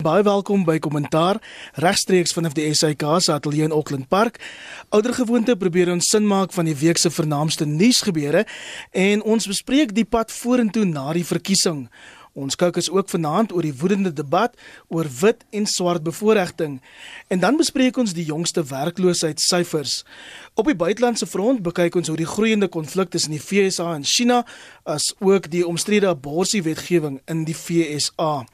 Baie welkom by Kommentaar regstreeks vanaf die SAK se ateljee in Auckland Park. Oudergewoonte probeer ons sin maak van die week se vernaamste nuusgebeure en ons bespreek die pad vorentoe na die verkiesing. Ons kyk is ook vanaand oor die woedende debat oor wit en swart bevoordiging en dan bespreek ons die jongste werkloosheidssyfers. Op die buitelandse front bekyk ons hoe die groeiende konflik tussen die VSA en China as ook die omstrede abortuswetgewing in die VSA.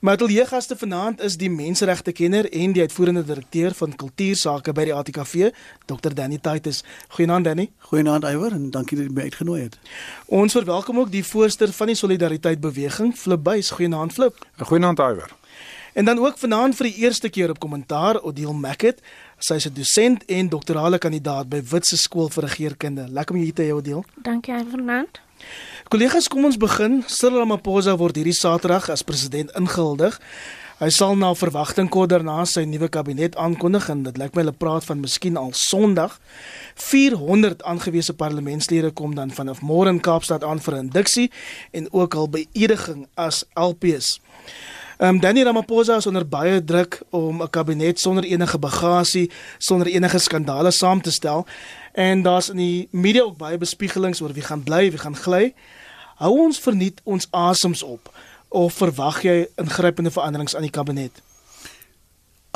My ateljeegaste vanaand is die menseregtekenner en die uitvoerende direkteur van kultuursake by die ATKV, Dr. Danny Titus. Goeienaand Danny. Goeienaand Iwer en dankie dat jy my uitgenooi het. Ons verwelkom ook die voorsteur van die Solidariteit Beweging, Flip Buys. Goeienaand Flip. Goeienaand Iwer. En dan ook vanaand vir die eerste keer op kommentaar Odile Macket. Sy is 'n dosent en doktorale kandidaat by Witse Skool vir Regeringskunde. Lekker om jou hier te hê Odile. Dankie Iwer. Kollegas, kom ons begin. Cyril Ramaphosa word hierdie Saterdag as president ingehuldig. Hy sal na verwagting kort daarna sy nuwe kabinet aankondig en dit lyk my hulle praat van miskien al Sondag. 400 aangewese parlementslede kom dan vanaf môre in Kaapstad aan vir 'n induksie en ook al beëdiging as LPs. Ehm um, Danny Ramaphosa is onder baie druk om 'n kabinet sonder enige bagasie, sonder enige skandale saam te stel. En daar's in die media ook baie bespiegelings oor wie gaan bly, wie gaan gly. Hou ons verniet ons asems op of verwag jy ingrypende veranderings aan die kabinet?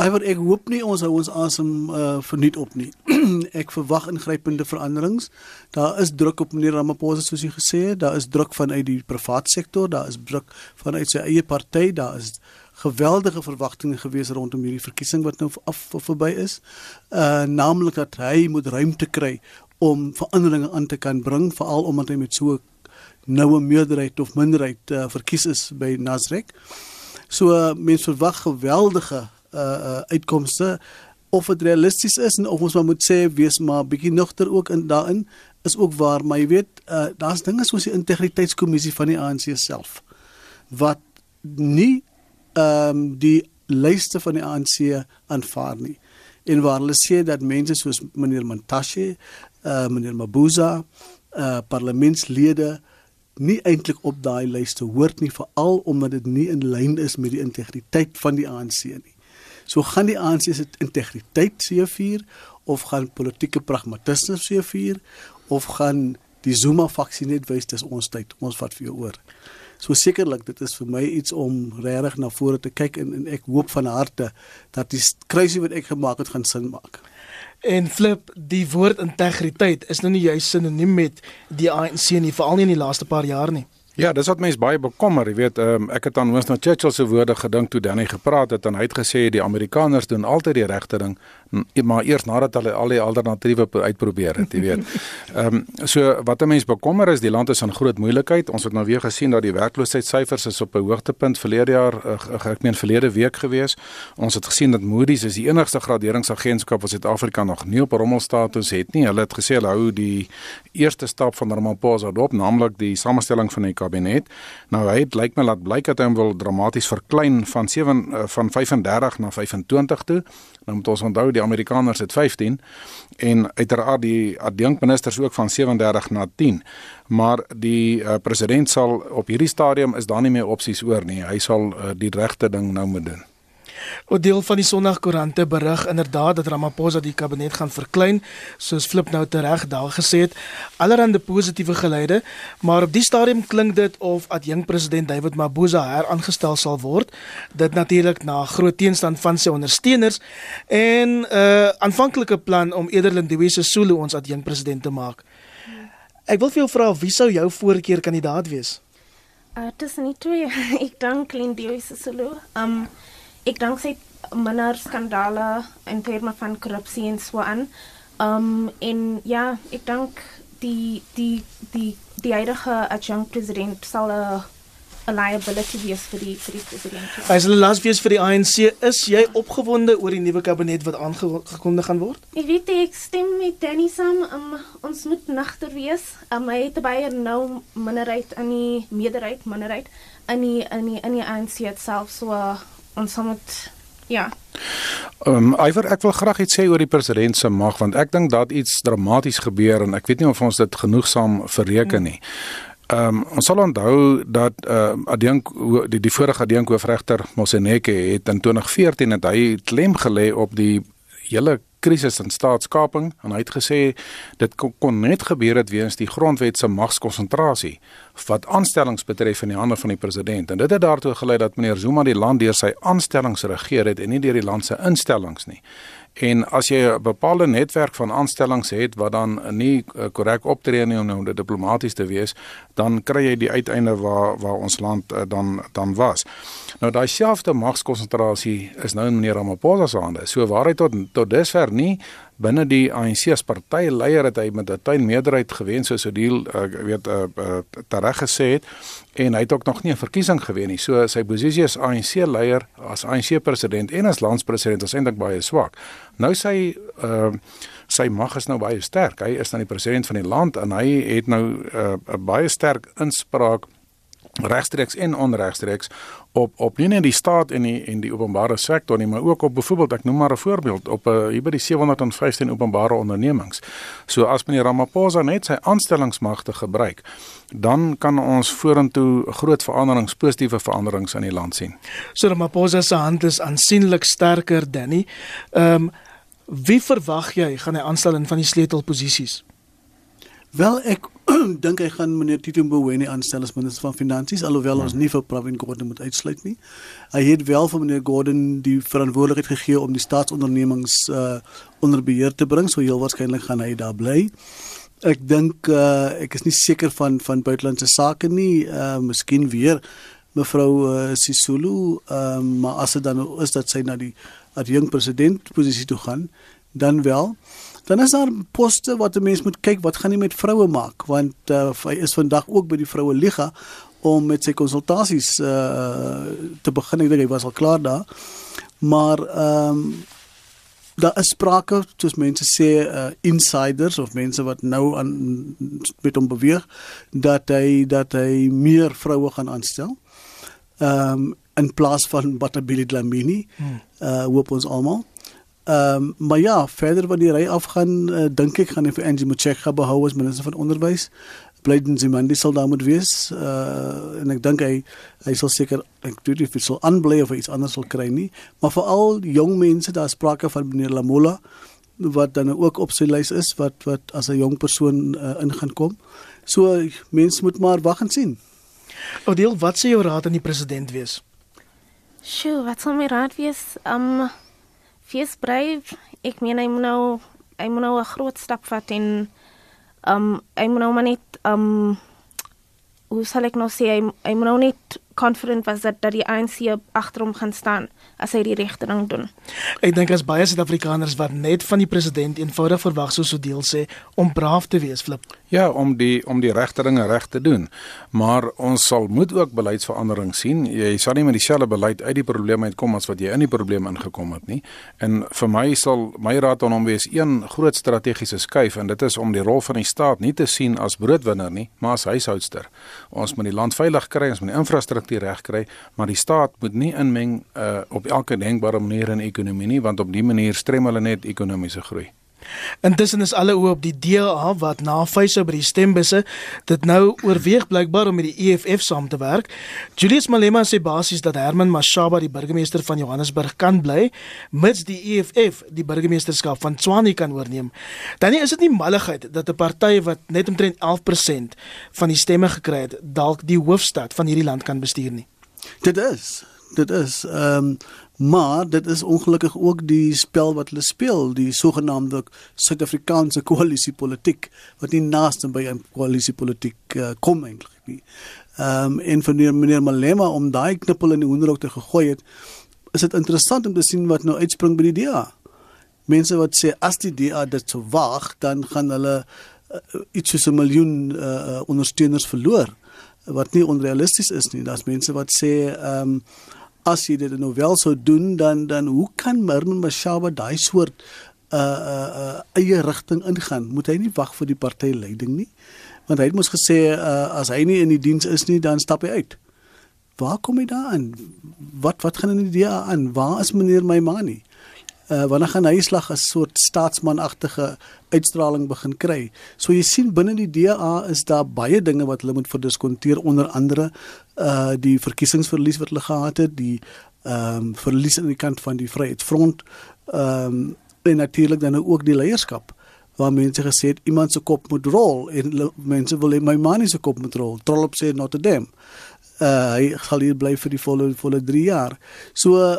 Iwer ek hoop nie ons hou ons asem uh, verniet op nie. ek verwag ingrypende veranderings. Daar is druk op meneer Ramaphosa soos hy gesê het, daar is druk vanuit die private sektor, daar is druk vanuit sy eie party, daar is geweldige verwagtinge gewees rondom hierdie verkiesing wat nou af verby is. Uh naamlik dat hy moet ruimte kry om veranderinge aan te kan bring, veral omdat hy met so nou 'n meerderheid of minderheid uh, verkies is by Nasrek. So uh, mense verwag geweldige uh, uh uitkomste. Of dit realisties is en of ons maar moet sê wees maar bietjie nugter ook in daarin is ook waar. Maar jy weet uh, daar's dinge soos die integriteitskommissie van die ANC self wat nie ehm um, die lyste van die ANC aanvaar nie. En waar hulle sê dat mense soos meneer Mantashe, uh meneer Mabuza, uh parlementslede nie eintlik op daai lyste hoort nie veral omdat dit nie in lyn is met die integriteit van die ANC nie. So gaan die ANC se integriteit seëvier of gaan politieke pragmatisme seëvier of gaan die Zuma faksie net wys dis ons tyd, ons vat vir jou oor. So sekerlik dit is vir my iets om regtig na vore te kyk en, en ek hoop van harte dat die kruisie wat ek gemaak het gaan sin maak. En flip die woord integriteit is nou nie juist sinoniem met die ANC nie, veral nie in die laaste paar jaar nie. Ja, dis wat mense baie bekommer, jy weet, um, ek het aan Winston Churchill se woorde gedink toe Danny gepraat het en hy het gesê die Amerikaners doen altyd die regte ding, maar eers nadat hulle al die alternatiewe uitprobeer het, jy weet. Ehm um, so wat 'n mens bekommer is, die land is in groot moeilikheid. Ons het nou weer gesien dat die werkloosheidssyfers is op 'n hoogtepunt verlede jaar, uh, ek meen verlede week gewees. Ons het gesien dat Moody's is die enigste graderingsagentskap wat Suid-Afrika nog nie op rommelstatus het nie. Hulle het gesê hulle hou die eerste stap van Ramaphosa dop, naamlik die samestelling van die kabinet. Nou hy het lyk my laat blyk dat hy hom wil dramaties verklein van 7 uh, van 35 na 25 toe. Nou moet ons onthou die Amerikaners het 15 en uiteraard die adjunkministers ook van 37 na 10. Maar die uh, president sal op hierdie stadium is daar nie meer opsies oor nie. Hy sal uh, die regte ding nou moet doen. 'n deel van die Sondagkoerante berig inderdaad dat Ramaphosa die kabinet gaan verklein, soos Flip nou tereg daar gesê het. Allerhande positiewe geleide, maar op die stadium klink dit of adjunk president David Mabuza heraangestel sal word. Dit natuurlik na groot teenstand van sy ondersteuners en 'n uh, aanvanklike plan om Ederlin Dewese Sulu ons adjunk president te maak. Ek wil vir jou vra wie sou jou voorkeur kandidaat wees? Uh, is nie twee. Ek dink Lindy Dewese Sulu. Um ek dink sy minder skandale in terme van korrupsie en so aan. Um en ja, ek dink die die die die huidige adjunct president sal 'n 'n liability wees vir die vir die president. Hy sal las wees vir die ANC. Is jy opgewonde oor die nuwe kabinet wat aangekondig gaan word? Ek weet ek stem met Danny Sam. Um, ons moet nagter wees. Um, hy het baie nou minderheid in die meerderheid minderheid in die in die in die ANC self so uh, ons sal moet ja. Ehm um, Iver ek wil graag iets sê oor die president se mag want ek dink dat iets dramaties gebeur en ek weet nie of ons dit genoegsaam verreken nie. Ehm um, ons sal onthou dat ehm uh, Adink die die vorige Adink hoofregter Moseneke het in 2014 het hy klem gelê op die hele krisis in staatskaping en hy het gesê dit kon, kon net gebeur het weens die grondwet se magskonsentrasie wat aanstellings betref in die hande van die president en dit het daartoe gelei dat meneer Zuma die land deur sy aanstellings regeer het en nie deur die land se instellings nie. En as jy 'n bepaalde netwerk van aanstellings het wat dan nie eh, korrek optree nie om nou diplomaties te wees, dan kry jy die uiteinde waar waar ons land uh, dan dan was. Nou daai selfde magskonsentrasie is nou in meneer Ramaphosa se hande. So waar hy tot tot dusver nie binne die ANC se partyleier het hy met 'n tuin meerderheid gewen soos hy uh, weet uh, uh, tereg gesê het en hy het ook nog nie 'n verkiesing gewen nie. So sy posisie as ANC leier, as ANC president en as landspresident is eintlik baie swak. Nou sy uh, sy mag is nou baie sterk. Hy is nou die president van die land en hy het nou 'n uh, baie sterk inspraak regstreeks en onregstreeks op op nie net die staat en die en die openbare sektor nie, maar ook op byvoorbeeld ek noem maar 'n voorbeeld op 'n uh, hier by die 715 openbare ondernemings. So as meneer Ramaphosa net sy aanstellingsmagte gebruik, dan kan ons vorentoe groot veranderings, positiewe veranderings in die land sien. So Ramaphosa se hand is aansienlik sterker, Danny. Ehm um, wie verwag jy gaan hy aanstel in van die sleutelposisies? Wel ek dink hy gaan meneer Tito Mboweni aanstel as minister van finansies alhoewel ja. ons nie vir Pravin Gordhan moet uitsluit nie. Hy het wel vir meneer Gordhan die verantwoordelikheid gegee om die staatsondernemings uh onder beheer te bring, so heel waarskynlik gaan hy daar bly. Ek dink uh ek is nie seker van van buitelandse sake nie, uh miskien weer mevrou uh, Sisulu, uh, maar as dit dan is dat sy na die adjunk president posisie toe gaan, dan wel dan is daar poste wat 'n mens moet kyk wat gaan nie met vroue maak want uh, hy is vandag ook by die vroue liga om met sy konsultasies uh, te begin. Ek dink hy was al klaar daar. Maar ehm um, daar is sprake soos mense sê uh, insiders of mense wat nou aan met hom beweeg dat hy dat hy meer vroue gaan aanstel. Ehm um, in plaas van Batabile Dlamini hmm. uh hoop ons almal Ehm um, maar ja, verder wanneer hy afgaan, uh, dink ek gaan hy vir Angie Motshekga behou as minister van onderwys. Blyden Zimandi sal daar moet wees. Uh en ek dink hy hy sal seker ek weet nie of hy sal aanbly of iets anders sal kry nie, maar veral jong mense, daar sprake van meneer Lamola wat dan ook op sy lys is wat wat as 'n jong persoon uh, in gaan kom. So mense moet maar wag en sien. Odeel, wat sê jou raad aan die president wees? Sjoe, wat sal my raad wees? Um fees blyf. Ek meen hy moet nou hy moet nou 'n groot stap vat en um hy moet nou maar net um hoe sal ek nou sê hy, hy moet nou net confident was dat dat die ANC agter hom gaan staan as hy die regte ding doen. Ek dink as baie Suid-Afrikaners wat net van die president eenvoudig verwag soos so deel sê om braaf te wees, flip. Ja, om die om die regte dinge reg te doen. Maar ons sal moet ook beleidsverandering sien. Jy sal nie met dieselfde beleid uit die probleme uitkom as wat jy in die probleem ingekom het nie. En vir my sal my raad aan hom wees een groot strategiese skuif en dit is om die rol van die staat nie te sien as broodwinner nie, maar as huishoudster. Ons moet die land veilig kry, ons moet die infrastruktuur reg kry, maar die staat moet nie inmeng uh, op elke denkbare manier in ekonomie nie want op dië manier strem hulle net ekonomiese groei. Intussen is alle oë op die DA wat na fyse by die stembusse dit nou oorweeg blykbaar om met die EFF saam te werk. Julius Malema sê basies dat Herman Mashaba die burgemeester van Johannesburg kan bly mits die EFF die burgemeesterskap van Tshwane kan oorneem. Dan is dit nie malligheid dat 'n party wat net omtrent 11% van die stemme gekry het, dalk die hoofstad van hierdie land kan bestuur nie. Dit is dit is ehm um, maar dit is ongelukkig ook die spel wat hulle speel die sogenaamde Suid-Afrikaanse koalisiepolitiek wat nie naaste by 'n koalisiepolitiek uh, kom eintlik nie. Ehm um, en van meneer, meneer Malema om daai knippel in die hoenderhok te gegooi het is dit interessant om te sien wat nou uitspring by die DA. Mense wat sê as die DA dit sou waag dan gaan hulle uh, iets soos 'n miljoen uh, ondersteuners verloor wat nie onrealisties is nie. Daar's mense wat sê ehm um, as jy dit nou wel sou doen dan dan hoe kan Merman Mashaba daai soort uh uh, uh eie rigting ingaan? Moet hy nie wag vir die partyleiding nie? Want hy het mos gesê uh as hy nie in die diens is nie, dan stap hy uit. Waar kom hy daaraan? Wat wat gaan in die DA aan? Waar is meneer Maimani? Uh wanneer gaan hy slag 'n soort staatsmanagtige uitstraling begin kry. So jy sien binne die DA is daar baie dinge wat hulle moet verdiskonteer onder andere uh die verkiesingsverlies wat hulle gehad het, die ehm um, verlies aan die kant van die Vryheidsfront ehm um, en natuurlik dan ook die leierskap waar mense gesê het iemand se kop moet rol en mense wil hê my man se kop moet rol. Trollop sê Notre Dame. Uh hy sal hier bly vir die volle volle 3 jaar. So uh,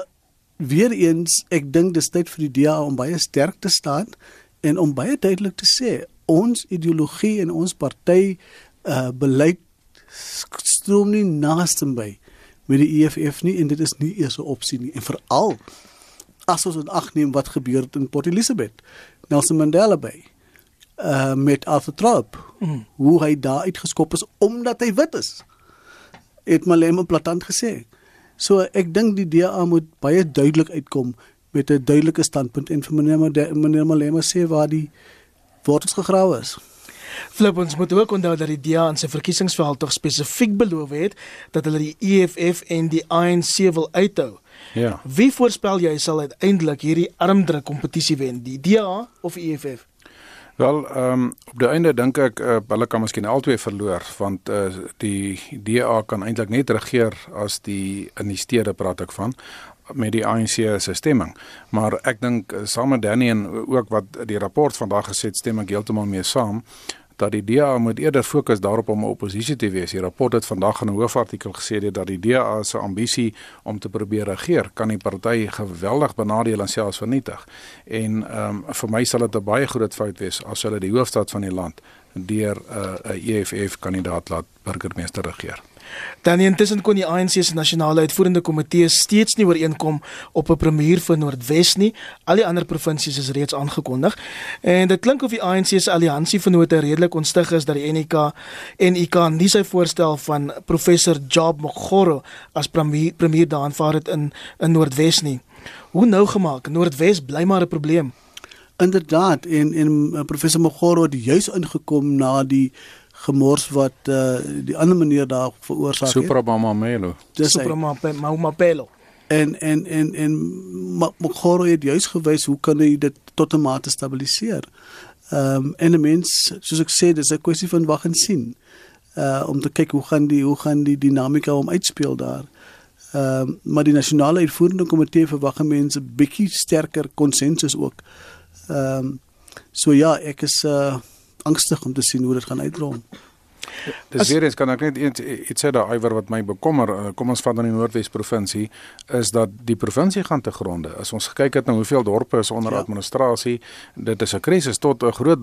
weer eens ek dink dis tyd vir die DA om baie sterk te staan en om baie duidelik te sê ons ideologie en ons party uh beleid stroom nie naaste by met die EFF nie en dit is nie eers 'n opsie nie en veral as ons agneem wat gebeur het in Port Elizabeth Nelson Mandela Bay uh met Arthur Trop mm. hoe hy daar uitgeskop is omdat hy wit is het Malema platant gesê So ek dink die DA moet baie duidelik uitkom met 'n duidelike standpunt en vir meneer meneer Malema sê waar die wortels gegrawe is. Flip ons moet ook onthou dat die DA in sy verkiesingsverhaal tog spesifiek beloof het dat hulle die EFF en die ANC wil uithou. Ja. Wie voorspel jy sal uiteindelik hierdie armdruk kompetisie wen, die DA of die EFF? Wel, ehm um, op die einde dink ek uh, hulle kan miskien albei verloor want uh, die DA kan eintlik net regeer as die in die stede praat ek van met die ANC se stemming. Maar ek dink uh, saam met Danny en ook wat die rapport vandag gesê het, stem ek heeltemal mee saam dat die DA moet eerder fokus daarop om 'n oppositie te wees. Die rapport het vandag in 'n hoofartikel gesê dat die DA se ambisie om te probeer regeer kan die party geweldig benadeel en selfs vernietig. En ehm um, vir my sal dit 'n baie groot fout wees as hulle die hoofstad van die land deur 'n uh, EFF kandidaat laat burgemeester regeer. Dan intussen kon die ANC se nasionale uitvoerende komitee steeds nie ooreenkom op 'n premier vir Noordwes nie. Al die ander provinsies is reeds aangekondig. En dit klink of die ANC se alliansievennote redelik ontstig is dat die NK en IK nie sy voorstel van professor Job Mogoro as premier premier daar aanvaar het in in Noordwes nie. Hoe nou gemaak? Noordwes bly maar 'n probleem. Inderdaad en en uh, professor Mogoro het juis ingekom na die gemors wat uh, die ander meneer daar veroorsaak het. Supramamelo. Supramamelo. En en en en Mogoro het juis gewys hoe kan hy dit tot 'n mate stabiliseer. Ehm um, en 'n mens, soos ek sê, dis 'n kwessie van wag en sien. Uh om te kyk hoe gaan die hoe gaan die dinamika om uitspeel daar. Ehm um, maar die nasionale uitvoerende komitee verwag mense bietjie sterker konsensus ook. Ehm um, so ja, ek is uh angstig om te sien hoe dit gaan uitrol. Dis weer eens kan ek net iets iets sê daar iwer wat my bekommer, eh, kom ons vat dan die Noordwes provinsie, is dat die provinsie gaan te gronde. As ons gekyk het na hoeveel dorpe is onder ja. administrasie, dit is 'n krisis tot 'n groot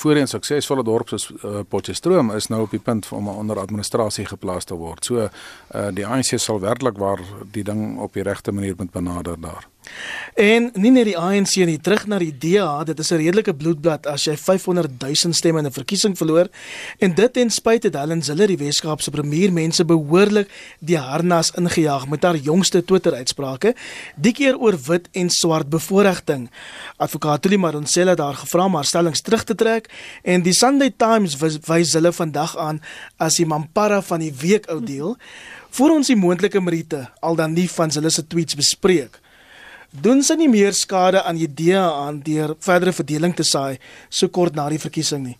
voorheen suksesvolle dorp soos uh, Potchefstroom is nou op die punt om onder administrasie geplaas te word. So uh, die ANC sal werklik waar die ding op die regte manier moet benader daar. En nie net die ANC nie, terug na die DA, dit is 'n redelike bloedblad as jy 500 000 stemme in 'n verkiesing verloor en dit ten spyte dat Helen Zille die Weskaapse premier mense behoorlik die harnas ingejaag met haar jongste Twitter-uitsprake, die keer oor wit en swart bevoordiging. Advokaat Tuli Madonsela daar gevra om haar stellings terug te trek en die Sunday Times wys hulle vandag aan as die Mampara van die week ou deel. Voor ons die moontlike meriete al dan nie van hulle se tweets bespreek doen sy nie meer skade aan idee aan deur verdere verdeling te saai so kort na die verkiesing nie.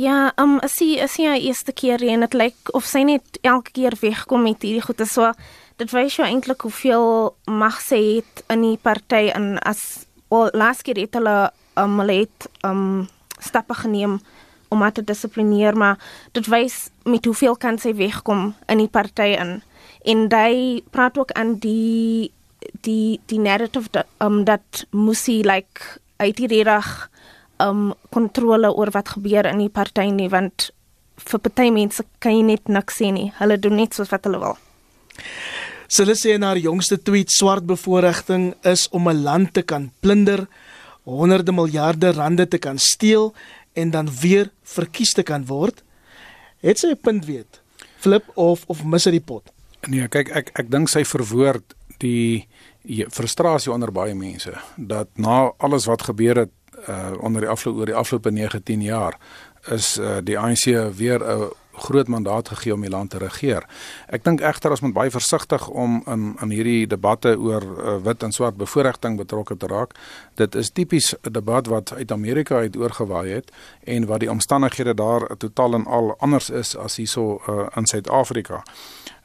Ja, um as sy as sy eerste keer en dit lyk of sy net elke keer wegkom met hierdie goeie so dit wys jou eintlik hoeveel mag sy het in die party en as wel laas keer het hulle um let um stappe geneem om haar te dissiplineer maar dit wys met hoeveel kan sy wegkom in die party in en hy praat ook aan die die die narrative dat um dat musie like uit hierdie reg um kontrole oor wat gebeur in die party nie want vir party mense kan jy net niks sê nie. Hulle doen net soos wat hulle wil. Hulle sê in haar jongste tweet swart bevoordiging is om 'n land te kan plunder, honderde miljarde rande te kan steel en dan weer verkies te kan word. Het sy 'n punt weet? Flip of of mis hy die pot? Nee, kyk ek ek dink sy verwoord die frustrasie onder baie mense dat na alles wat gebeur het uh onder die afloop oor die afgelope 19 jaar is uh, die ANC weer 'n groot mandaat gegee om die land te regeer. Ek dink egter ons moet baie versigtig om in in hierdie debatte oor uh, wit en swart bevoordiging betrokke te raak. Dit is tipies 'n debat wat uit Amerika uit oorgewaai het en wat die omstandighede daar totaal en al anders is as hierso uh, in Suid-Afrika.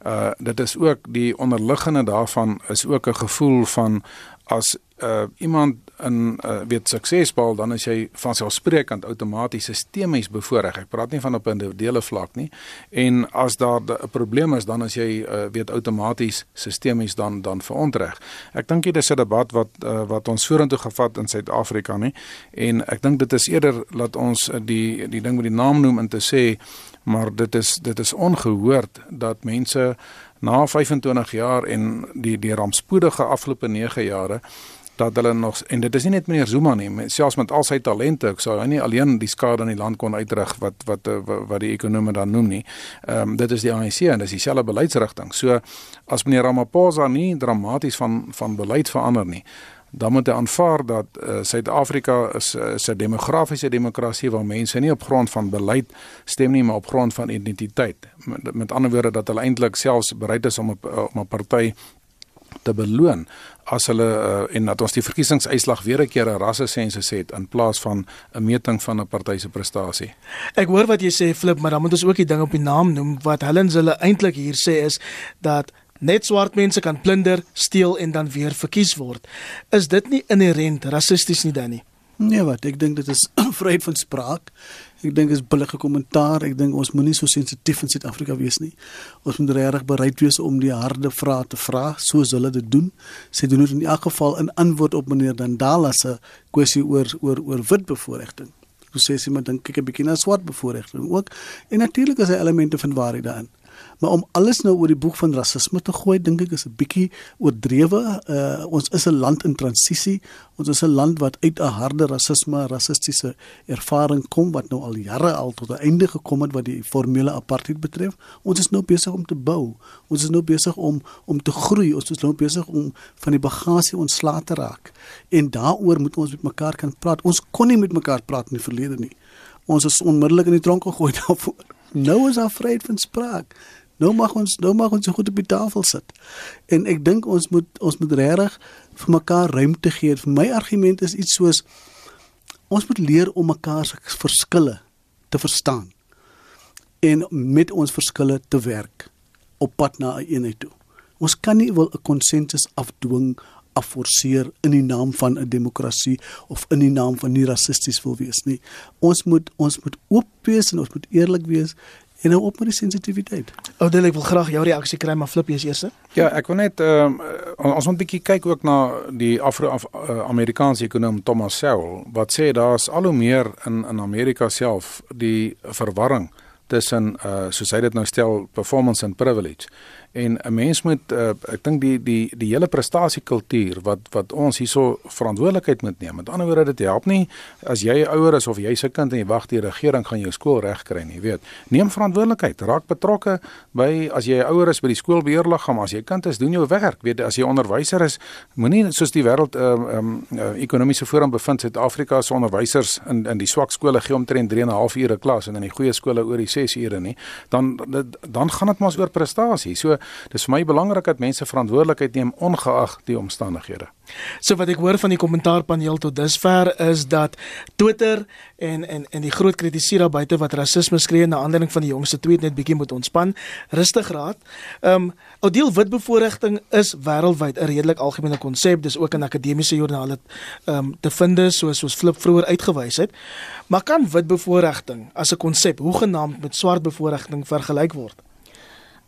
Uh dit is ook die onderliggende daarvan is ook 'n gevoel van as uh iemand in uh, weet sukses behaal dan is jy van selfsprekend outomaties sistemies bevoordeel. Ek praat nie van op individuele vlak nie. En as daar 'n probleem is dan as jy uh, weet outomaties sistemies dan dan verontreg. Ek dink dit is 'n debat wat uh, wat ons vorentoe gevat in Suid-Afrika nie. En ek dink dit is eerder laat ons die die ding met die naam noem en te sê maar dit is dit is ongehoord dat mense na 25 jaar en die die rampspoedige afgelope 9 jare dat hulle nog en dit is nie net meneer Zuma nie, selfs met al sy talente, ek sou hy nie alleen die skade in die land kon uitdruk wat wat wat die ekonome dan noem nie. Ehm um, dit is die ANC en dis dieselfde beleidsrigting. So as meneer Ramaphosa nie dramaties van van beleid verander nie, dan moet hy aanvaar dat uh, Suid-Afrika is is 'n demografiese demokrasie waar mense nie op grond van beleid stem nie, maar op grond van identiteit. Met, met ander woorde dat hulle eintlik selfs bereid is om op, om 'n party te beloon as hulle uh, en dat ons die verkiesingsuitslag weer 'n keer 'n rassesensus het in plaas van 'n meting van 'n party se prestasie. Ek hoor wat jy sê Flip, maar dan moet ons ook die ding op die naam noem wat Helen hulle eintlik hier sê is dat net swart mense kan plunder, steel en dan weer verkies word. Is dit nie inherënt rassisties nie dan nie? Nee wat, ek dink dit is vryheid van spraak. Ek dink is billige kommentaar. Ek dink ons moenie so sensitief in Suid-Afrika wees nie. Ons moet regtig bereid wees om die harde vrae te vra soos hulle dit doen. Sy doen dit in elk geval in antwoord op meneer Dandala se kwessie oor oor oor wit bevoordiging. Hoe sê sy maar dink ek 'n bietjie na swart bevoordiging ook. En natuurlik is daar elemente van waarheid daarin. Maar om alles nou oor die boek van rasisme te gooi, dink ek is 'n bietjie oordrewe. Uh ons is 'n land in transisie. Ons is 'n land wat uit 'n harde rasisme, rassistiese ervaring kom wat nou al jare al tot 'n einde gekom het wat die formele apartheid betref. Ons is nou besig om te bou. Ons is nou besig om om te groei. Ons is nou besig om van die bagasie ontslae te raak. En daaroor moet ons met mekaar kan praat. Ons kon nie met mekaar praat in die verlede nie. Ons is onmiddellik in die tronk gegooi daarvoor. Nou is daar vryheid van spraak. Nou mag ons nou mag ons goed op die tafel sit. En ek dink ons moet ons moet regtig vir mekaar ruimte gee. Vir my argument is iets soos ons moet leer om mekaar se verskille te verstaan en met ons verskille te werk op pad na 'n een eenheid toe. Ons kan nie wil 'n konsensus afdwing afforceer in die naam van 'n demokrasie of in die naam van nie rassisties wil wees nie. Ons moet ons moet oop wees en ons moet eerlik wees en nou op met die sensitiwiteit. Oudel, ek wil graag jou reaksie kry maar flip jy eers. Ja, ek wil net ehm uh, ons moet 'n bietjie kyk ook na die Afro-Amerikaanse -Af ekonom Thomas Sowell wat sê daar's al hoe meer in in Amerika self die verwarring tussen uh soos hy dit nou stel performance and privilege en 'n mens moet uh, ek dink die die die hele prestasiekultuur wat wat ons hierso verantwoordelikheid moet neem. Met ander woorde dit help nie as jy ouer is of jy se kind en jy wag die regering gaan jou skool regkry nie, weet. Neem verantwoordelikheid, raak betrokke by as jy ouer is by die skoolbeheerliggaam, as jy kind is, doen jou werk. Weet as jy onderwyser is, moenie soos die wêreld ehm uh, um, uh, ekonomiese forum bevind Suid-Afrika se onderwysers in in die swak skole gee omtrent 3 en 'n half ure klas en in die goeie skole oor die 6 ure nie. Dan dan gaan dit maar oor prestasie. So dis vir my belangrik dat mense verantwoordelikheid neem ongeag die omstandighede. So wat ek hoor van die kommentaarpaneel tot dusver is dat Twitter en en en die groot kritiseer daar buite wat rasisme skree na aanleiding van die jongste tweet net bietjie moet ontspan. Rustig raad. Ehm um, oudeel witbevoordiging is wêreldwyd 'n redelik algemene konsep. Dis ook in akademiese joernale ehm um, te vind soos soos Flip vroeër uitgewys het. Maar kan witbevoordiging as 'n konsep hoegenaamd met swart bevoordiging vergelyk word?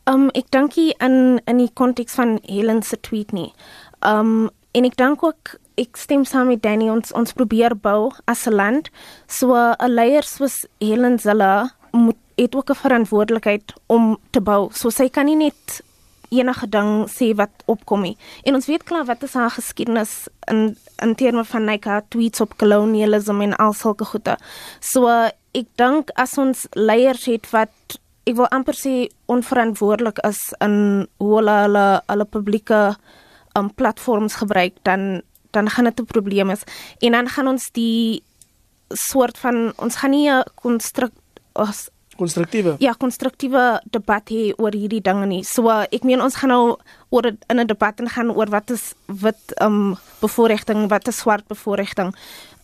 Um ek dink in in die konteks van Helen se tweet nie. Um en ek dink ook ek stem saam met Danny ons ons probeer bou as 'n land. So 'n leier soos Helen Zille moet het ook 'n verantwoordelikheid om te bou. So sy kan nie net enige ding sê wat opkom nie. En ons weet klaar wat is haar geskiedenis in in terme van like haar tweets op kolonialisme en al sulke goede. So ek dink as ons leiers het wat ek wil amper sê onverantwoordelik is in hoe hulle hulle, hulle publieke um, platforms gebruik dan dan gaan dit 'n probleem is en dan gaan ons die soort van ons gaan nie 'n konstruk ons Konstruktiewe. ja konstruktiewe debat hê oor hierdie dinge nie. So ek meen ons gaan nou oor in 'n debat en gaan oor wat is wit um bevoordiging, wat is swart bevoordiging.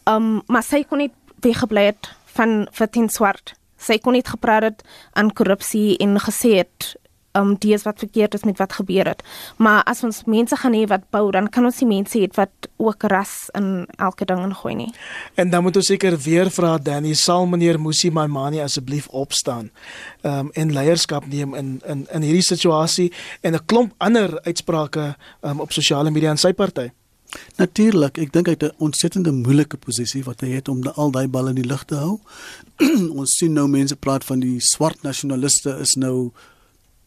Um maar sy kon nie weggebly het van wit en swart. Sy kon nie gepraat het aan korrupsie en gesê het um dis wat verkeerd is met wat gebeur het. Maar as ons mense gaan hê wat bou, dan kan ons nie mense hê wat ook ras in elke ding ingooi nie. En dan moet ons seker weer vra Danny, sal meneer Musi Maimane asseblief opstaan um, en leierskap neem in in in hierdie situasie en 'n klomp ander uitsprake um, op sosiale media in sy party. Natuurlik, ek dink hy het 'n ontsettende moeilike posisie wat hy het om al daai balle in die lug te hou. ons sien nou mense praat van die swart nasionaliste is nou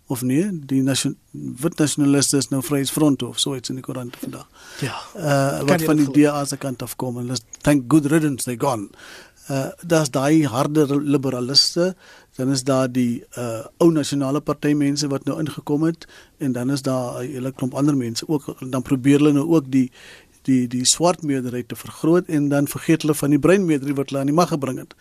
of nee, die nation, wit nasionaliste is nou Vryheidsfront of so iets in die koerant vandag. Ja. Uh wat van die DA se kant af kom en dis thank good riddance they gone. Uh daar's daai harde liberaliste, dan is daar die uh ou nasionale party mense wat nou ingekom het en dan is daar 'n hele klomp ander mense ook dan probeer hulle nou ook die die die swart meerderheid te vergroot en dan vergeet hulle van die bruin meerderheid wat hulle aan die mag gebring het.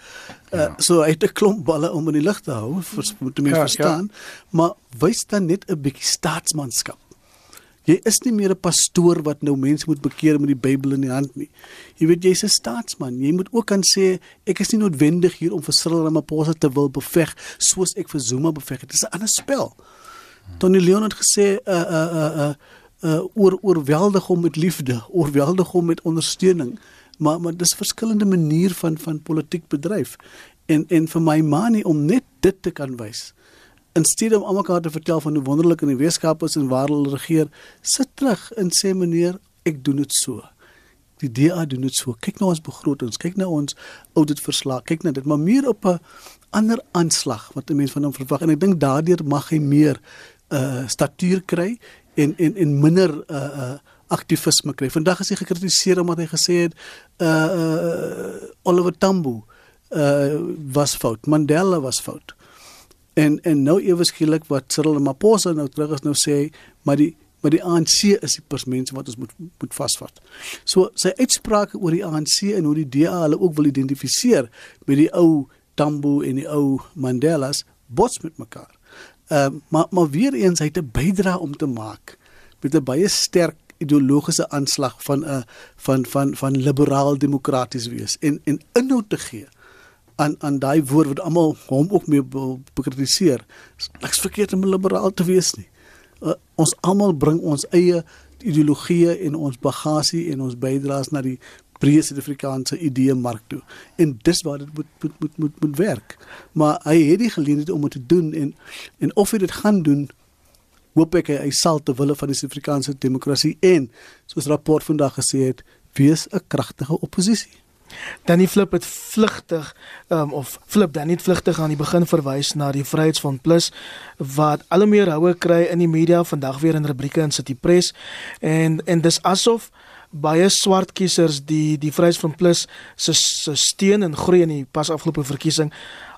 Uh Ja. so hy het 'n klomp balle om in die lug te hou, vers, moet mense Ja, ja. verstaan, maar wys dan net 'n bietjie staatsmanskap. Jy is nie meer 'n pastoor wat nou mense moet bekeer met die Bybel in die hand nie. Jy weet jy's 'n staatsman. Jy moet ook kan sê ek is nie noodwendig hier om vir Cyril Ramaphosa te wil beveg soos ek vir Zuma beveg het. Dit is 'n ander spel. Tony Leon het gesê uh uh uh uh, uh oor oorweldig hom met liefde, oorweldig hom met ondersteuning. Maar maar dis verskillende manier van van politiek bedryf. En en vir my manie om net dit te kan wys in steede om almekaar te vertel van hoe wonderlik in die wetenskap is en waar hulle regeer, sit terug en sê meneer, ek doen dit so. Die DA doen dit so. Kyk na ons begrotings, kyk na ons auditverslag, kyk na dit, maar meer op 'n ander aanslag wat 'n mens van hom verwag en ek dink daardeur mag hy meer uh statuur kry en en en minder uh uh aktivisme kry. Vandag is hy gekritiseer omdat hy gesê het uh, uh Oliver Tambo uh was fout, Mandela was fout. En en nou ewe skielik wat Cyril Ramaphosa nou terug is nou sê maar die maar die ANC is die mense wat ons moet moet vasvat. So sy uitsprake oor die ANC en hoe die DA hulle ook wil identifiseer met die ou Tambo en die ou Mandelas bots met mekaar. Ehm uh, maar maar weer eens hy het 'n bydrae om te maak met 'n baie sterk ideologiese aanslag van 'n van van van liberaal demokraties wees en en inhoud te gee aan aan daai woord wat almal hom ook mee be- bekritiseer. Niks verkeerd om liberaal te wees nie. Uh, ons almal bring ons eie ideologieë en ons bagasie en ons bydraes na die breë Suid-Afrikaanse idee mark toe. En dis waar dit moet moet moet moet moet werk. Maar hy het die geleentheid om dit te doen en en of hy dit gaan doen hoop ek hy, hy sal te wille van die Suid-Afrikaanse demokrasie en soos rapport vandag gesê het, wees 'n kragtige oppositie. Danny Flip het vlugtig um, of Flip dan nie vlugtig aan die begin verwys na die Vryheidsfront Plus wat al hoe meer houe kry in die media vandag weer in rubrieke in City Press en en dis asof baie swart kiesers die die Vryheidsfront Plus se se steun en groei in die pas afgelope verkiesing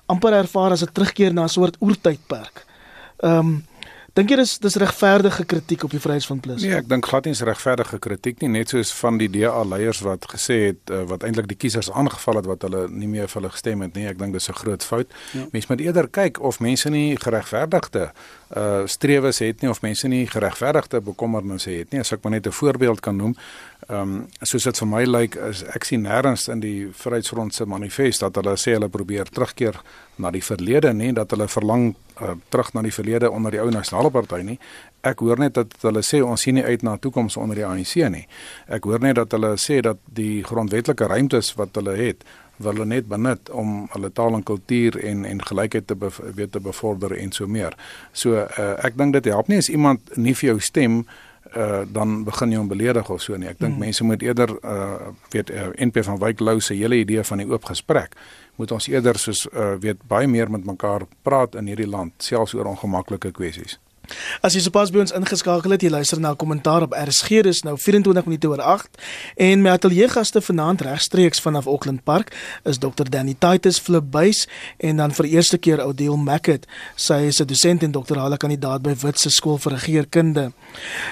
amper ervaar as 'n terugkeer na 'n soort oertydperk. Ehm um, dink jy dis dis regverdige kritiek op die Vryheidsfront Plus? Nee, ek dink glad nie is regverdige kritiek nie, net soos van die DA leiers wat gesê het uh, wat eintlik die kiesers aangeval het wat hulle nie meer vir hulle gestem het nie. Ek dink dis 'n groot fout. Ja. Mense moet eerder kyk of mense nie geregverdigde uh strewes het nie of mense nie geregverdigde bekommernisse het nie. As ek maar net 'n voorbeeld kan noem, ehm um, soos dit vir my lyk is ek sien nêrens in die Vryheidsfront se manifest dat hulle sê hulle probeer terugkeer na die verlede nie, dat hulle verlang uh, terug na die verlede onder die ou nasionale party nie. Ek hoor net dat hulle sê ons sien nie uit na toekoms onder die ANC nie. Ek hoor net dat hulle sê dat die grondwetlike ruimtes wat hulle het wil hulle net benut om hulle taal en kultuur en en gelykheid te weet te bevorder en so meer. So uh, ek dink dit help nie as iemand nie vir jou stem uh dan begin jy hom beledig of so nie. Ek dink hmm. mense moet eerder uh weet uh, NP van Wyk Lou se hele idee van die oop gesprek moet ons eerder soos uh weet baie meer met mekaar praat in hierdie land selfs oor ongemaklike kwessies. As jy sopas by ons ingeskakel het, jy luister na 'n kommentaar op RSG, dis nou 24 minute oor 8 en my ateljeegaste vanaand regstreeks vanaf Auckland Park is Dr Danny Titus Flipbuys en dan vir eerste keer Odile Mackett. Sy is 'n dosent en doktorale kandidaat by Witse Skool vir Regeringskunde.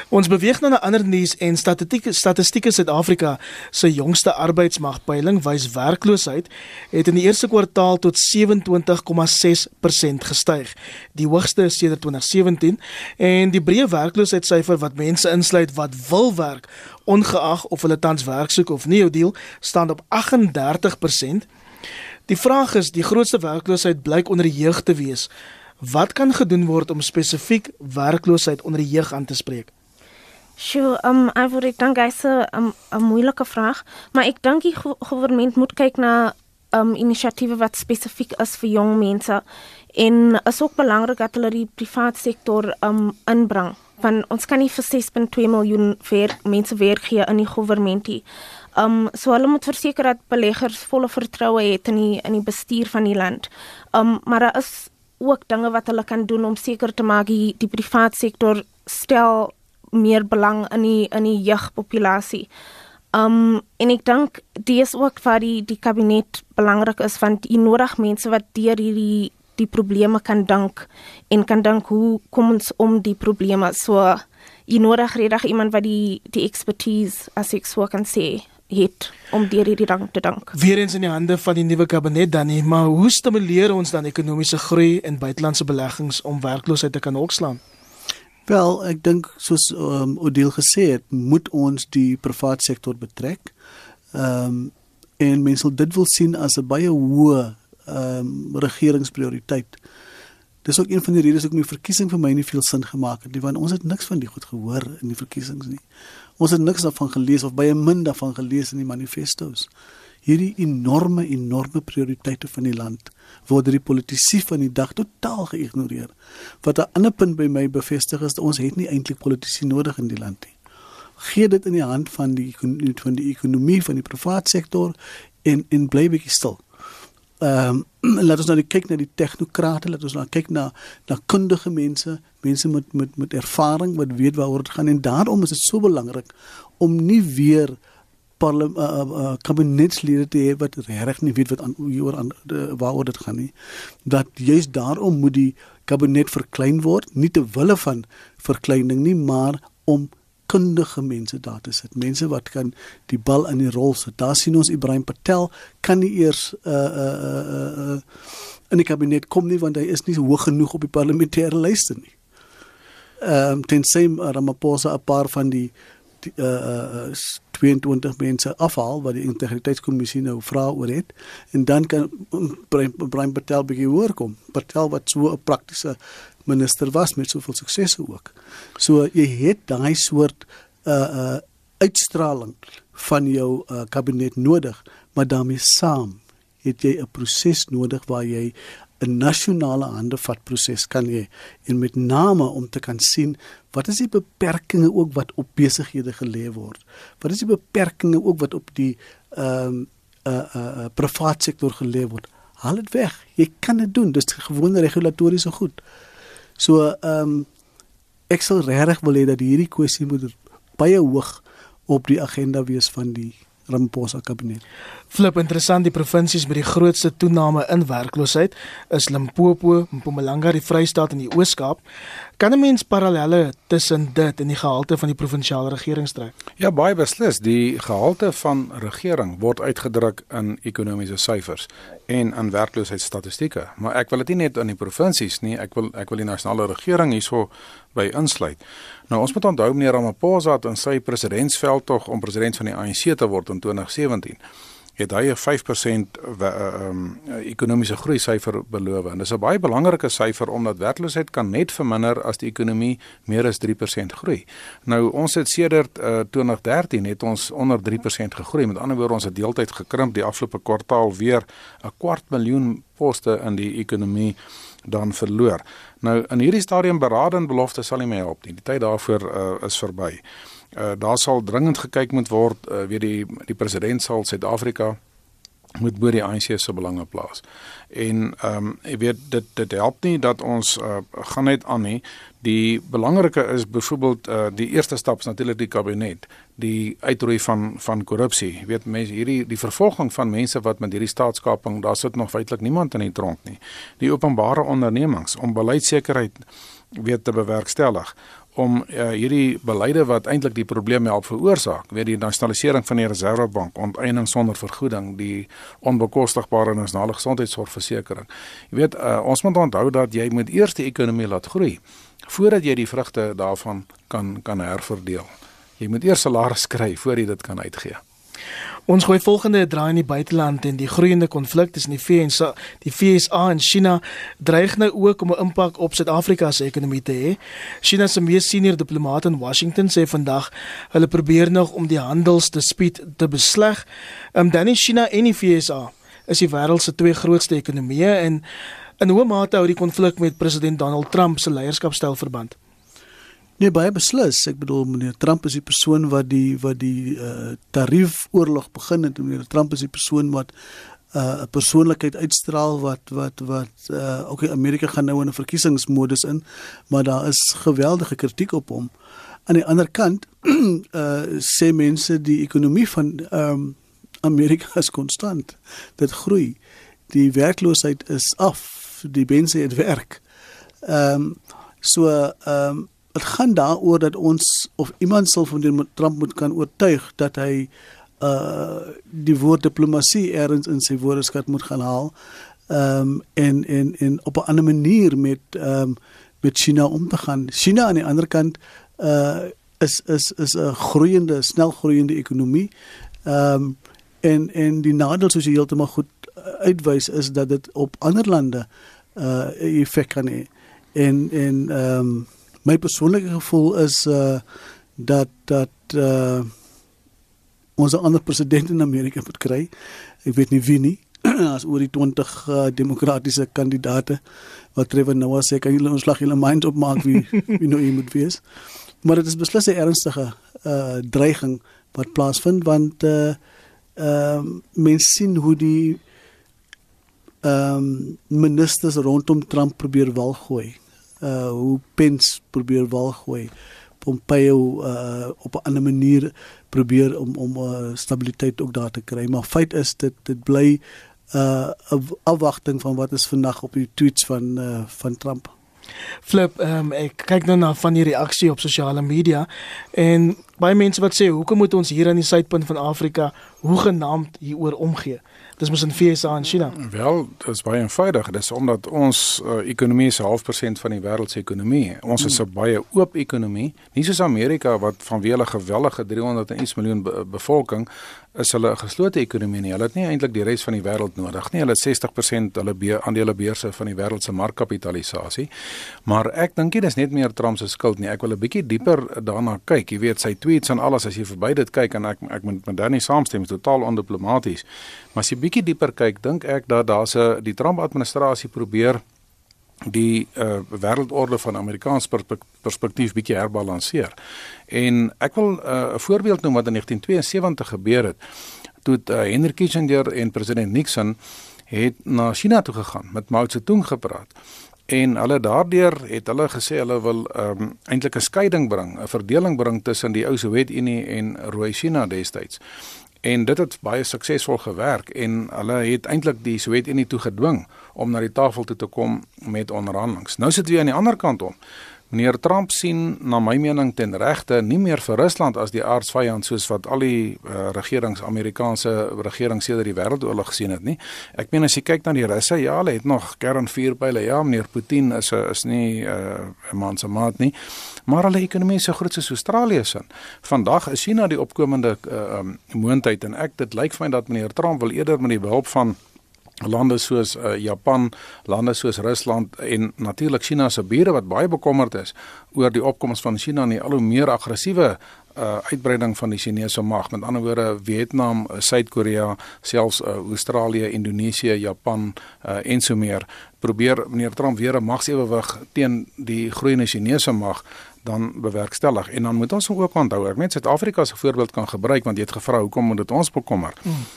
Ons beweeg nou na ander nuus en statistieke statistieke Suid-Afrika se jongste arbeidsmagpeiling wys werkloosheid het in die eerste kwartaal tot 27,6% gestyg, die hoogste sedert 2017 en die breë werkloosheidssyfer wat mense insluit wat wil werk ongeag of hulle tans werk soek of nie, deel staan op 38%. Die vraag is, die grootste werkloosheid blyk onder die jeug te wees. Wat kan gedoen word om spesifiek werkloosheid onder die jeug aan te spreek? Sjoe, um wou ek dink hy's 'n 'n moeilike vraag, maar ek dink die regering moet kyk na um inisiatiewe wat spesifiek is vir jong mense en is ook belangrik dat hulle die private sektor um inbring van ons kan nie vir 6.2 miljoen vir mense werk gee in die regering. Um so hulle moet verseker dat beleggers volle vertroue het in die in die bestuur van die land. Um maar daar is ook dinge wat hulle kan doen om seker te maak die, die private sektor stel meer belang in die in die jeugpopulasie. Um en ek dink dis ook vir die die kabinet belangrik is want jy nodig mense wat deur hierdie die probleme kan dink en kan dink hoe kom ons om die probleme so jy nodig redig iemand wat die die expertise as ek so kan sê het om deur hierdie ding te dink. Weerens in die hande van die nuwe kabinet dan nie, maar hoe stimuleer ons dan ekonomiese groei en buitelandse beleggings om werkloosheid te kan opslaan? Wel, ek dink soos um, Odile gesê het, moet ons die private sektor betrek. Ehm um, en mense sal dit wil sien as 'n baie hoë ehm um, regeringsprioriteit. Dis ook een van die redes hoekom die verkiesing vir my nie veel sin gemaak het nie, want ons het niks van die goed gehoor in die verkiesings nie. Ons het niks daarvan gelees of baie min daarvan gelees in die manifestos. Hierdie enorme enorme prioriteite van die land word deur die politici van die dag totaal geïgnoreer. Wat 'n ander punt by my bevestig is dat ons het nie eintlik politici nodig in die land nie. Gee dit in die hand van die van die ekonomie van die private sektor en en bly bietjie stil ehm um, laat ons nou kyk na die tegnokrate, laat ons nou kyk na na kundige mense, mense met met met ervaring wat weet waaroor dit gaan en daarom is dit so belangrik om nie weer parlement uh, uh, kabinetslede te hê wat reg nie weet wat aan oor aan waaroor dit gaan nie. Dat juist daarom moet die kabinet verklein word, nie te wille van verkleining nie, maar om kundige mense daar te sit. Mense wat kan die bal in die rol sit. Daar sien ons Ibrahim Patel kan nie eers uh uh uh uh in die kabinet kom nie want hy is nie hoog genoeg op die parlementêre lyste nie. Ehm um, tensy Ramaphosa 'n paar van die, die uh uh 22 mense afhaal wat die integriteitskommissie nou vra oor het en dan kan Ibrahim Patel bietjie hoor kom. Patel wat so 'n praktiese minister was met soveel suksese ook. So jy het daai soort uh uh uitstraling van jou uh, kabinet nodig, maar daarmee saam het jy 'n proses nodig waar jy 'n nasionale handevat proses kan hê en met name om te kan sien wat is die beperkings ook wat op besighede gelê word. Wat is die beperkings ook wat op die ehm um, uh uh private sektor gelê word. Haal dit weg. Jy kan dit doen. Dis gewone regulatoriese goed. So ehm um, ek sal regtig wil hê dat hierdie kwessie moet baie hoog op die agenda wees van die Ramaphosa kabinet. Flip interessant die provinsies met die grootste toename in werkloosheid is Limpopo, Mpumalanga, die Vrystaat en die Oos-Kaap. Kan 'n mens parallelle tussen dit en die gehalte van die provinsiale regering trek? Ja, baie beslis. Die gehalte van regering word uitgedruk in ekonomiese syfers en in werkloosheidsstatistieke, maar ek wil dit nie net aan die provinsies nie, ek wil ek wil die nasionale regering hierso by insluit. Nou ons moet onthou meneer Ramaphosa het in sy presidentsveld tog om president van die ANC te word in 2017 het hy 'n 5% ehm ekonomiese groei syfer beloof en dis 'n baie belangrike syfer omdat werkloosheid kan net verminder as die ekonomie meer as 3% groei. Nou ons het sedert uh, 2013 het ons onder 3% gegroei. Met ander woorde ons het deeltyd gekrimp die afgelope kwartaal weer 'n kwart miljoen poste in die ekonomie dan verloor. Nou in hierdie stadium berading belofte sal nie meer help nie. Die tyd daarvoor uh, is verby. Uh, daar sal dringend gekyk moet word uh, weet die die president sal Suid-Afrika moet bo die ANC se belange plaas. En ehm um, jy weet dit dit help nie dat ons uh, gaan net aan nie. Die belangrike is byvoorbeeld uh, die eerste stap is natuurlik die kabinet, die uitroei van van korrupsie. Jy weet mense hierdie die vervolging van mense wat met hierdie staatskaping, daar sit nog feitelik niemand in die tronk nie. Die openbare ondernemings om beleidsekerheid weet te bewerkstellig om uh, hierdie beleide wat eintlik die probleme help veroorsaak, weet die nasionalisering van die reservebank, onteiening sonder vergoeding, die onbekostigbare nasionale gesondheidsorgversekering. Jy weet uh, ons moet onthou dat jy moet eers die ekonomie laat groei voordat jy die vrugte daarvan kan kan herverdeel. Jy moet eers salaris kry voor jy dit kan uitgee. Ons gooi volgende draai in die buiteland en die groeiende konflik tussen die VS die FSA en China dreig nou ook om 'n impak op Suid-Afrika se ekonomie te hê. China se mees senior diplomaat in Washington sê vandag hulle probeer nog om die handelsdispuut te besleg. Ehm um, dan is China en die FSA is die wêreld se twee grootste ekonomieë en in hoe mate hou die konflik met president Donald Trump se leierskapstyl verband? Nee, baie beslis. Ek bedoel meneer Trump is die persoon wat die wat die uh tariefoorlog begin het. Meneer Trump is die persoon wat uh 'n persoonlikheid uitstraal wat wat wat uh ook in Amerika gaan nou in 'n verkiesingsmodus in, maar daar is geweldige kritiek op hom. Aan die ander kant uh sê mense die ekonomie van ehm um, Amerika is konstant. Dit groei. Die werkloosheid is af. Die mense het werk. Ehm um, so ehm um, dit gaan daaroor dat ons of iemand sal van die Trump moet kan oortuig dat hy uh die woord diplomatie erns in sy woordeskat moet gaan haal um en en en op 'n ander manier met um met China om te gaan. China aan die ander kant uh is is is 'n groeiende, snel groeiende ekonomie. Um en en die nadeel soos jy heeltemal goed uitwys is dat dit op ander lande uh effek kan hê. En en um my persoonlike gevoel is uh dat dat uh ons 'n ander president in Amerika moet kry. Ek weet nie wie nie as oor die 20 uh, demokratiese kandidate wat Trevor Noah sê kan julle ons slag julle mind opmaak wie wie nou iemand wees. Maar dit is beslis 'n ernstige uh dreiging wat plaasvind want uh ehm uh, mens sien hoe die ehm um, ministers rondom Trump probeer wal gooi uh hoe Pence probeer wal gooi. Pompeo uh op 'n ander manier probeer om om uh, stabiliteit ook daar te kry. Maar feit is dit dit bly uh 'n afwagting van wat is vandag op die tweets van uh van Trump. Flip, um, ek kyk nou na van die reaksie op sosiale media en baie mense wat sê hoekom moet ons hier aan die suidpunt van Afrika hoegenaamd hieroor omgee? Dis mos in FSA en China. Wel, dit is baie eenvoudig. Dis omdat ons uh, ekonomie is 0.5% van die wêreld se ekonomie. Ons is 'n hmm. baie oop ekonomie, nie soos Amerika wat vanweë hulle gewellige 300 miljoen be bevolking is hulle 'n geslote ekonomie nie. Hulle het nie eintlik die res van die wêreld nodig nie. Hulle het 60% hulle be aandele beurse van die wêreld se markkapitalisasie. Maar ek dink dit is net meer Trump se skuld nie. Ek wil 'n bietjie dieper daarna kyk. Jy weet, sy tweets en alles as jy verby dit kyk en ek ek moet met Danny saamstem, is totaal ondiplomaties. Maar as jy bietjie dieper kyk, dink ek dat daar se die Trump administrasie probeer die uh, wêreldorde van Amerikaans perspektief bietjie herbalanseer. En ek wil uh, 'n uh, voorbeeld noem wat in 1972 gebeur het. Toe uh, Henry Kissinger en president Nixon het na China toe gegaan met Mao Zedong gepraat. En hulle daardeur het hulle gesê hulle wil um, eintlik 'n skeiding bring, 'n verdeling bring tussen die ou Sowjetunie en Rooi China destyds. En dit het baie suksesvol gewerk en hulle het eintlik die Sowjetunie toe gedwing om na die tafel toe te kom met onderhandelinge. Nou sit we aan die ander kant om. Meneer Trump sien na my mening ten regte nie meer vir Rusland as die aardsvyand soos wat al die uh, regerings Amerikaanse regerings sedert die wêreldoorlog gesien het nie. Ek meen as jy kyk na die Russe, ja, hulle het nog kernvuurpyle. Ja, meneer Putin is is nie eh, 'n uh, man se maat nie. Maar hulle ekonomie is so groot soos Australië se. Vandag is China die opkomende uh, um, moondheid en ek dit lyk vir my dat meneer Trump wil eerder met die behulp van lande soos uh, Japan, lande soos Rusland en natuurlik China se bure wat baie bekommerd is oor die opkoms van China en die al hoe meer aggressiewe uh, uitbreiding van die Chinese mag. Met ander woorde, Vietnam, uh, Suid-Korea, selfs uh, Australië, Indonesië, Japan uh, en so meer probeer meneer Trump weer 'n magsewewig teen die groeiende Chinese mag dan bewerkstellig. En dan moet ons ook onthou, ek meen Suid-Afrika 'n voorbeeld kan gebruik want jy het gevra hoekom moet dit ons bekommer? Mm.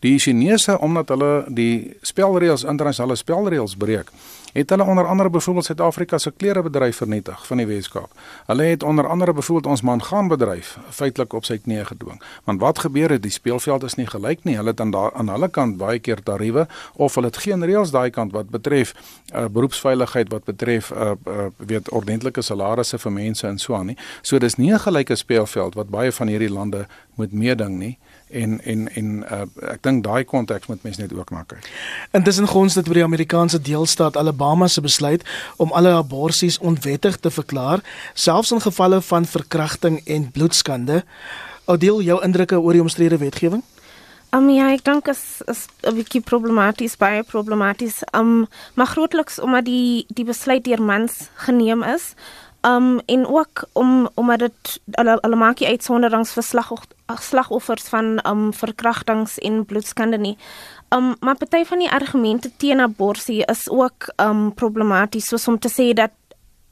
Die Chinese omdat hulle die spelreëls internasionale spelreëls breek, het hulle onder andere byvoorbeeld Suid-Afrika se klerebedryf vernietig van die Weskaap. Hulle het onder andere byvoorbeeld ons mangaanbedryf feitelik op sy knieë gedwing. Want wat gebeur het? Die speelveld is nie gelyk nie. Hulle het aan daar aan hulle kant baie keer tariewe of hulle het geen reëls daai kant wat betref uh, beroepsveiligheid wat betref uh, uh, weet ordentlike salarisse vir mense en so aan nie. So dis nie 'n gelyke speelveld wat baie van hierdie lande moet meeding nie en en en uh, ek dink daai konteks moet mense net ook na kyk. Intussen gons dit oor die Amerikaanse deelstaat Alabama se besluit om alle aborsies onwettig te verklaar, selfs in gevalle van verkrachting en bloedskande. Oudeel jou indrukke oor die omstrede wetgewing? Um, ja, ek dink is is 'n bietjie problematies, baie problematies. Um maar grootliks omdat die die besluit deur mans geneem is. Um en ook om omdat dit hulle hulle maak nie uitsonderings vir slag slagoffers van um verkrachtings en bloedskande nie. Um maar party van die argumente teen abortus is ook um problematies soos om te sê dat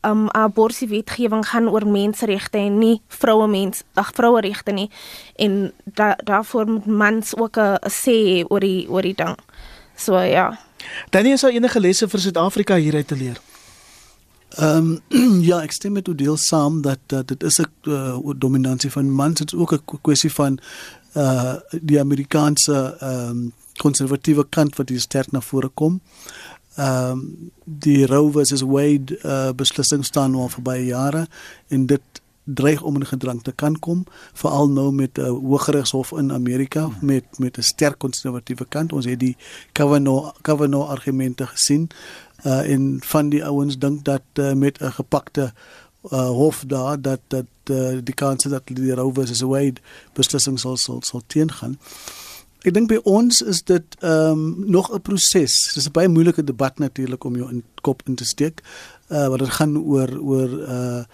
um abortus wetgewing gaan oor menseregte en nie vroue mens ag vroue regte nie en da, daarvoor moet mans ook 'n sê oor die oor die ding. So ja. Dan is daar enige lesse vir Suid-Afrika hieruit te leer. Ehm um, ja, ek stem met u deel saam dat dat dit is 'n uh, dominansie van mans, dit is ook 'n kwessie van uh die Amerikaanse ehm um, konservatiewe kant wat hier sterk na vore kom. Ehm um, die Roe versus Wade uh, beslissing staan al vir baie jare en dit dreig om in gedrang te kan kom veral nou met 'n uh, hooggeregshof in Amerika met met 'n sterk konservatiewe kant ons het die Kavanaugh Kavanaugh argumente gesien uh, en van die ouens dink dat uh, met 'n gepakte uh, hof daar dat dat uh, die kans dat die Roe versus Wade beslissing sal sal, sal teengaan. Ek dink by ons is dit ehm um, nog 'n proses. Dit is 'n baie moeilike debat natuurlik om jou in kop in te steek. Uh wat dit gaan oor oor uh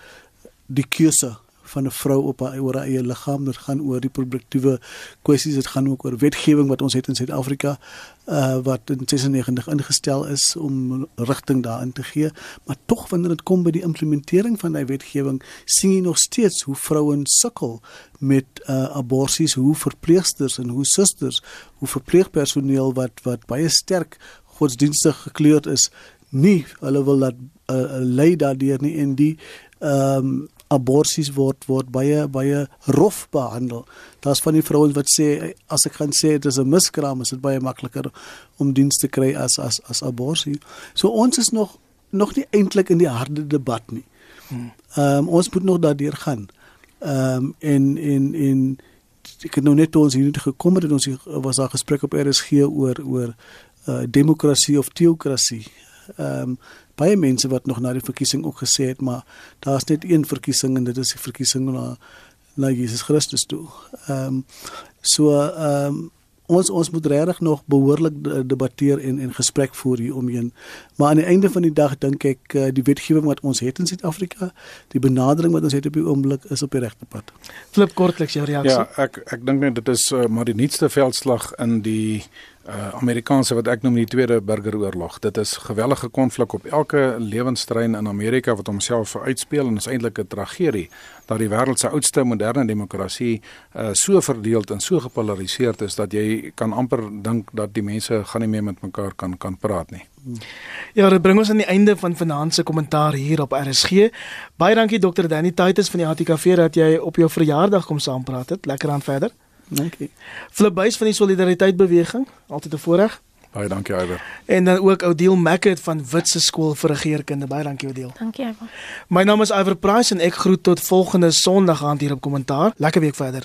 die keuse van 'n vrou op haar oor haar eie liggaam. Dit gaan oor reproduktiewe kwessies. Dit gaan ook oor wetgewing wat ons het in Suid-Afrika uh wat in 96 ingestel is om rigting daarin te gee. Maar tog wanneer dit kom by die implementering van daai wetgewing, sien jy nog steeds hoe vrouens sukkel met uh aborsies, hoe verpleegsters en hoe susters, hoe verpleegpersoneel wat wat baie sterk godsdienstig gekleurd is, nie hulle wil dat uh, lei daardeur nie en die ehm um, aborsies word word baie baie rof behandel. Daar's van die vrouens wat sê as ek gaan sê dit is 'n miskraam, is dit baie makliker om diens te kry as as as aborsie. So ons is nog nog nie eintlik in die harde debat nie. Ehm um, ons moet nog daardeur gaan. Ehm um, en en en ek het nou net ons hier gekom het en ons was daar gespreek op RSG oor oor uh, demokrasie of teokrasie. Ehm um, baie mense wat nog na die verkiesing ook gesê het maar daar's net een verkiesing en dit is die verkiesing na na Jesus Christus toe. Ehm um, so ehm um, ons ons moet regtig nog behoorlik debatteer en en gesprek voer hier omheen. Maar aan die einde van die dag dink ek uh, die wetgewing wat ons het in Suid-Afrika, die benadering wat ons het op die oomblik is op die regte pad. Flip kortliks jou reaksie. Ja, ek ek dink net dit is uh, maar die nuutste veldslag in die uh Amerikaanse wat ek noem die tweede burgeroorlog. Dit is gewellige konflik op elke lewenstrein in Amerika wat homself uitspeel en is eintlik 'n tragedie dat die wêreld se oudste moderne demokrasie uh so verdeeld en so gepolariseerd is dat jy kan amper dink dat die mense gaan nie meer met mekaar kan kan praat nie. Ja, dit bring ons aan die einde van vanaand se kommentaar hier op RSG. Baie dankie Dr. Danny Titus van die ATKV dat jy op jou verjaardag kom saampraat het. Lekker aan verder. Dankie. Flip Buys van die Solidariteit Beweging, altyd 'n voorreg. Baie dankie Iwer. En dan ook Oudeel Macket van Witse Skool vir Regeringskunde. Baie dankie Oudeel. Dankie Iver. My naam is Iver Price en ek groet tot volgende Sondag aand hier op Kommentaar. Lekker week verder.